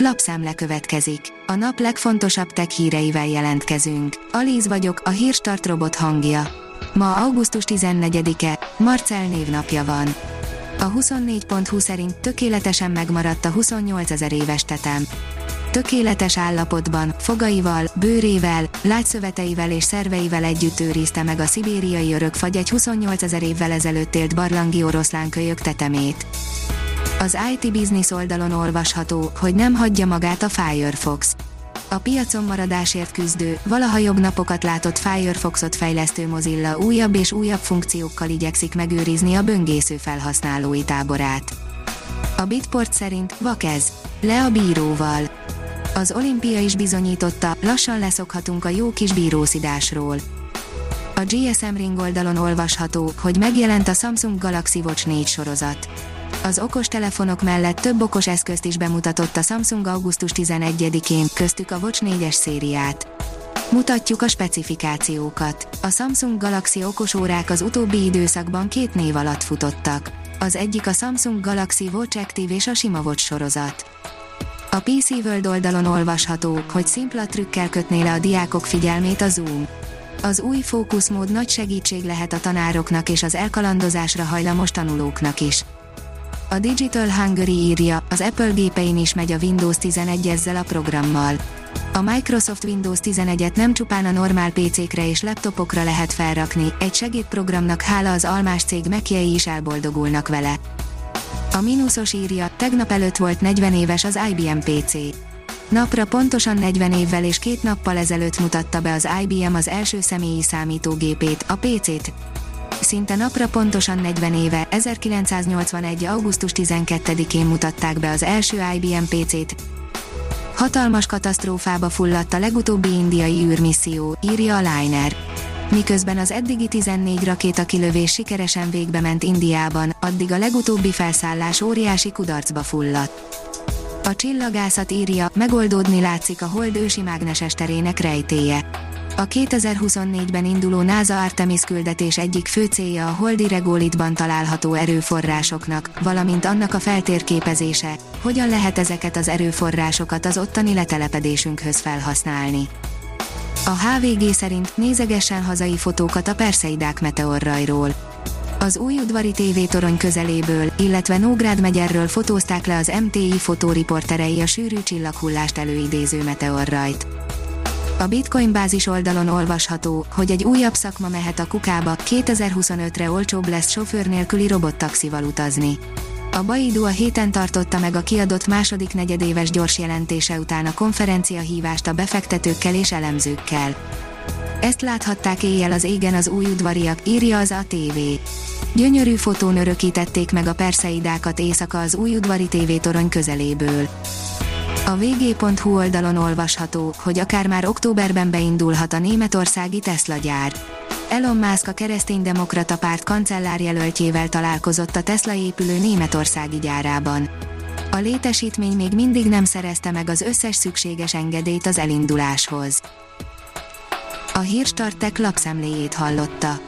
Lapszemle következik. A nap legfontosabb tech híreivel jelentkezünk. Alíz vagyok, a hírstart robot hangja. Ma augusztus 14-e, Marcel névnapja van. A 24.20 szerint tökéletesen megmaradt a 28 ezer éves tetem. Tökéletes állapotban, fogaival, bőrével, lágyszöveteivel és szerveivel együtt őrizte meg a szibériai örökfagy egy 28 ezer évvel ezelőtt élt barlangi oroszlán kölyök tetemét. Az IT Business oldalon olvasható, hogy nem hagyja magát a Firefox. A piacon maradásért küzdő, valaha jobb napokat látott Firefoxot fejlesztő Mozilla újabb és újabb funkciókkal igyekszik megőrizni a böngésző felhasználói táborát. A Bitport szerint vakez, le a bíróval. Az olimpia is bizonyította, lassan leszokhatunk a jó kis bírószidásról. A GSM Ring oldalon olvasható, hogy megjelent a Samsung Galaxy Watch 4 sorozat. Az okos telefonok mellett több okos eszközt is bemutatott a Samsung augusztus 11-én, köztük a Watch 4-es szériát. Mutatjuk a specifikációkat. A Samsung Galaxy okosórák az utóbbi időszakban két név alatt futottak. Az egyik a Samsung Galaxy Watch Active és a sima Watch sorozat. A PC World oldalon olvasható, hogy szimpla trükkel kötné le a diákok figyelmét a Zoom. Az új fókuszmód nagy segítség lehet a tanároknak és az elkalandozásra hajlamos tanulóknak is. A Digital Hungary írja, az Apple gépein is megy a Windows 11 ezzel a programmal. A Microsoft Windows 11-et nem csupán a normál PC-kre és laptopokra lehet felrakni, egy segédprogramnak hála az almás cég mekjei is elboldogulnak vele. A mínuszos írja, tegnap előtt volt 40 éves az IBM PC. Napra pontosan 40 évvel és két nappal ezelőtt mutatta be az IBM az első személyi számítógépét, a PC-t, szinte napra pontosan 40 éve, 1981. augusztus 12-én mutatták be az első IBM PC-t. Hatalmas katasztrófába fulladt a legutóbbi indiai űrmisszió, írja a Liner. Miközben az eddigi 14 rakéta kilövés sikeresen végbe ment Indiában, addig a legutóbbi felszállás óriási kudarcba fulladt. A csillagászat írja, megoldódni látszik a hold ősi mágneses terének rejtéje a 2024-ben induló NASA Artemis küldetés egyik fő célja a holdi regolitban található erőforrásoknak, valamint annak a feltérképezése, hogyan lehet ezeket az erőforrásokat az ottani letelepedésünkhöz felhasználni. A HVG szerint nézegesen hazai fotókat a Perseidák meteorrajról. Az új udvari tévétorony közeléből, illetve Nógrád megyerről fotózták le az MTI fotóriporterei a sűrű csillaghullást előidéző meteorrajt. A Bitcoin bázis oldalon olvasható, hogy egy újabb szakma mehet a kukába, 2025-re olcsóbb lesz sofőr nélküli robottaxival utazni. A Baidu a héten tartotta meg a kiadott második negyedéves gyors jelentése után a konferencia hívást a befektetőkkel és elemzőkkel. Ezt láthatták éjjel az égen az új udvariak, írja az ATV. Gyönyörű fotón örökítették meg a perszeidákat éjszaka az új udvari tévétorony közeléből. A vg.hu oldalon olvasható, hogy akár már októberben beindulhat a németországi Tesla gyár. Elon Musk a kereszténydemokrata párt kancellárjelöltjével találkozott a Tesla épülő németországi gyárában. A létesítmény még mindig nem szerezte meg az összes szükséges engedélyt az elinduláshoz. A hírstartek lapszemléjét hallotta.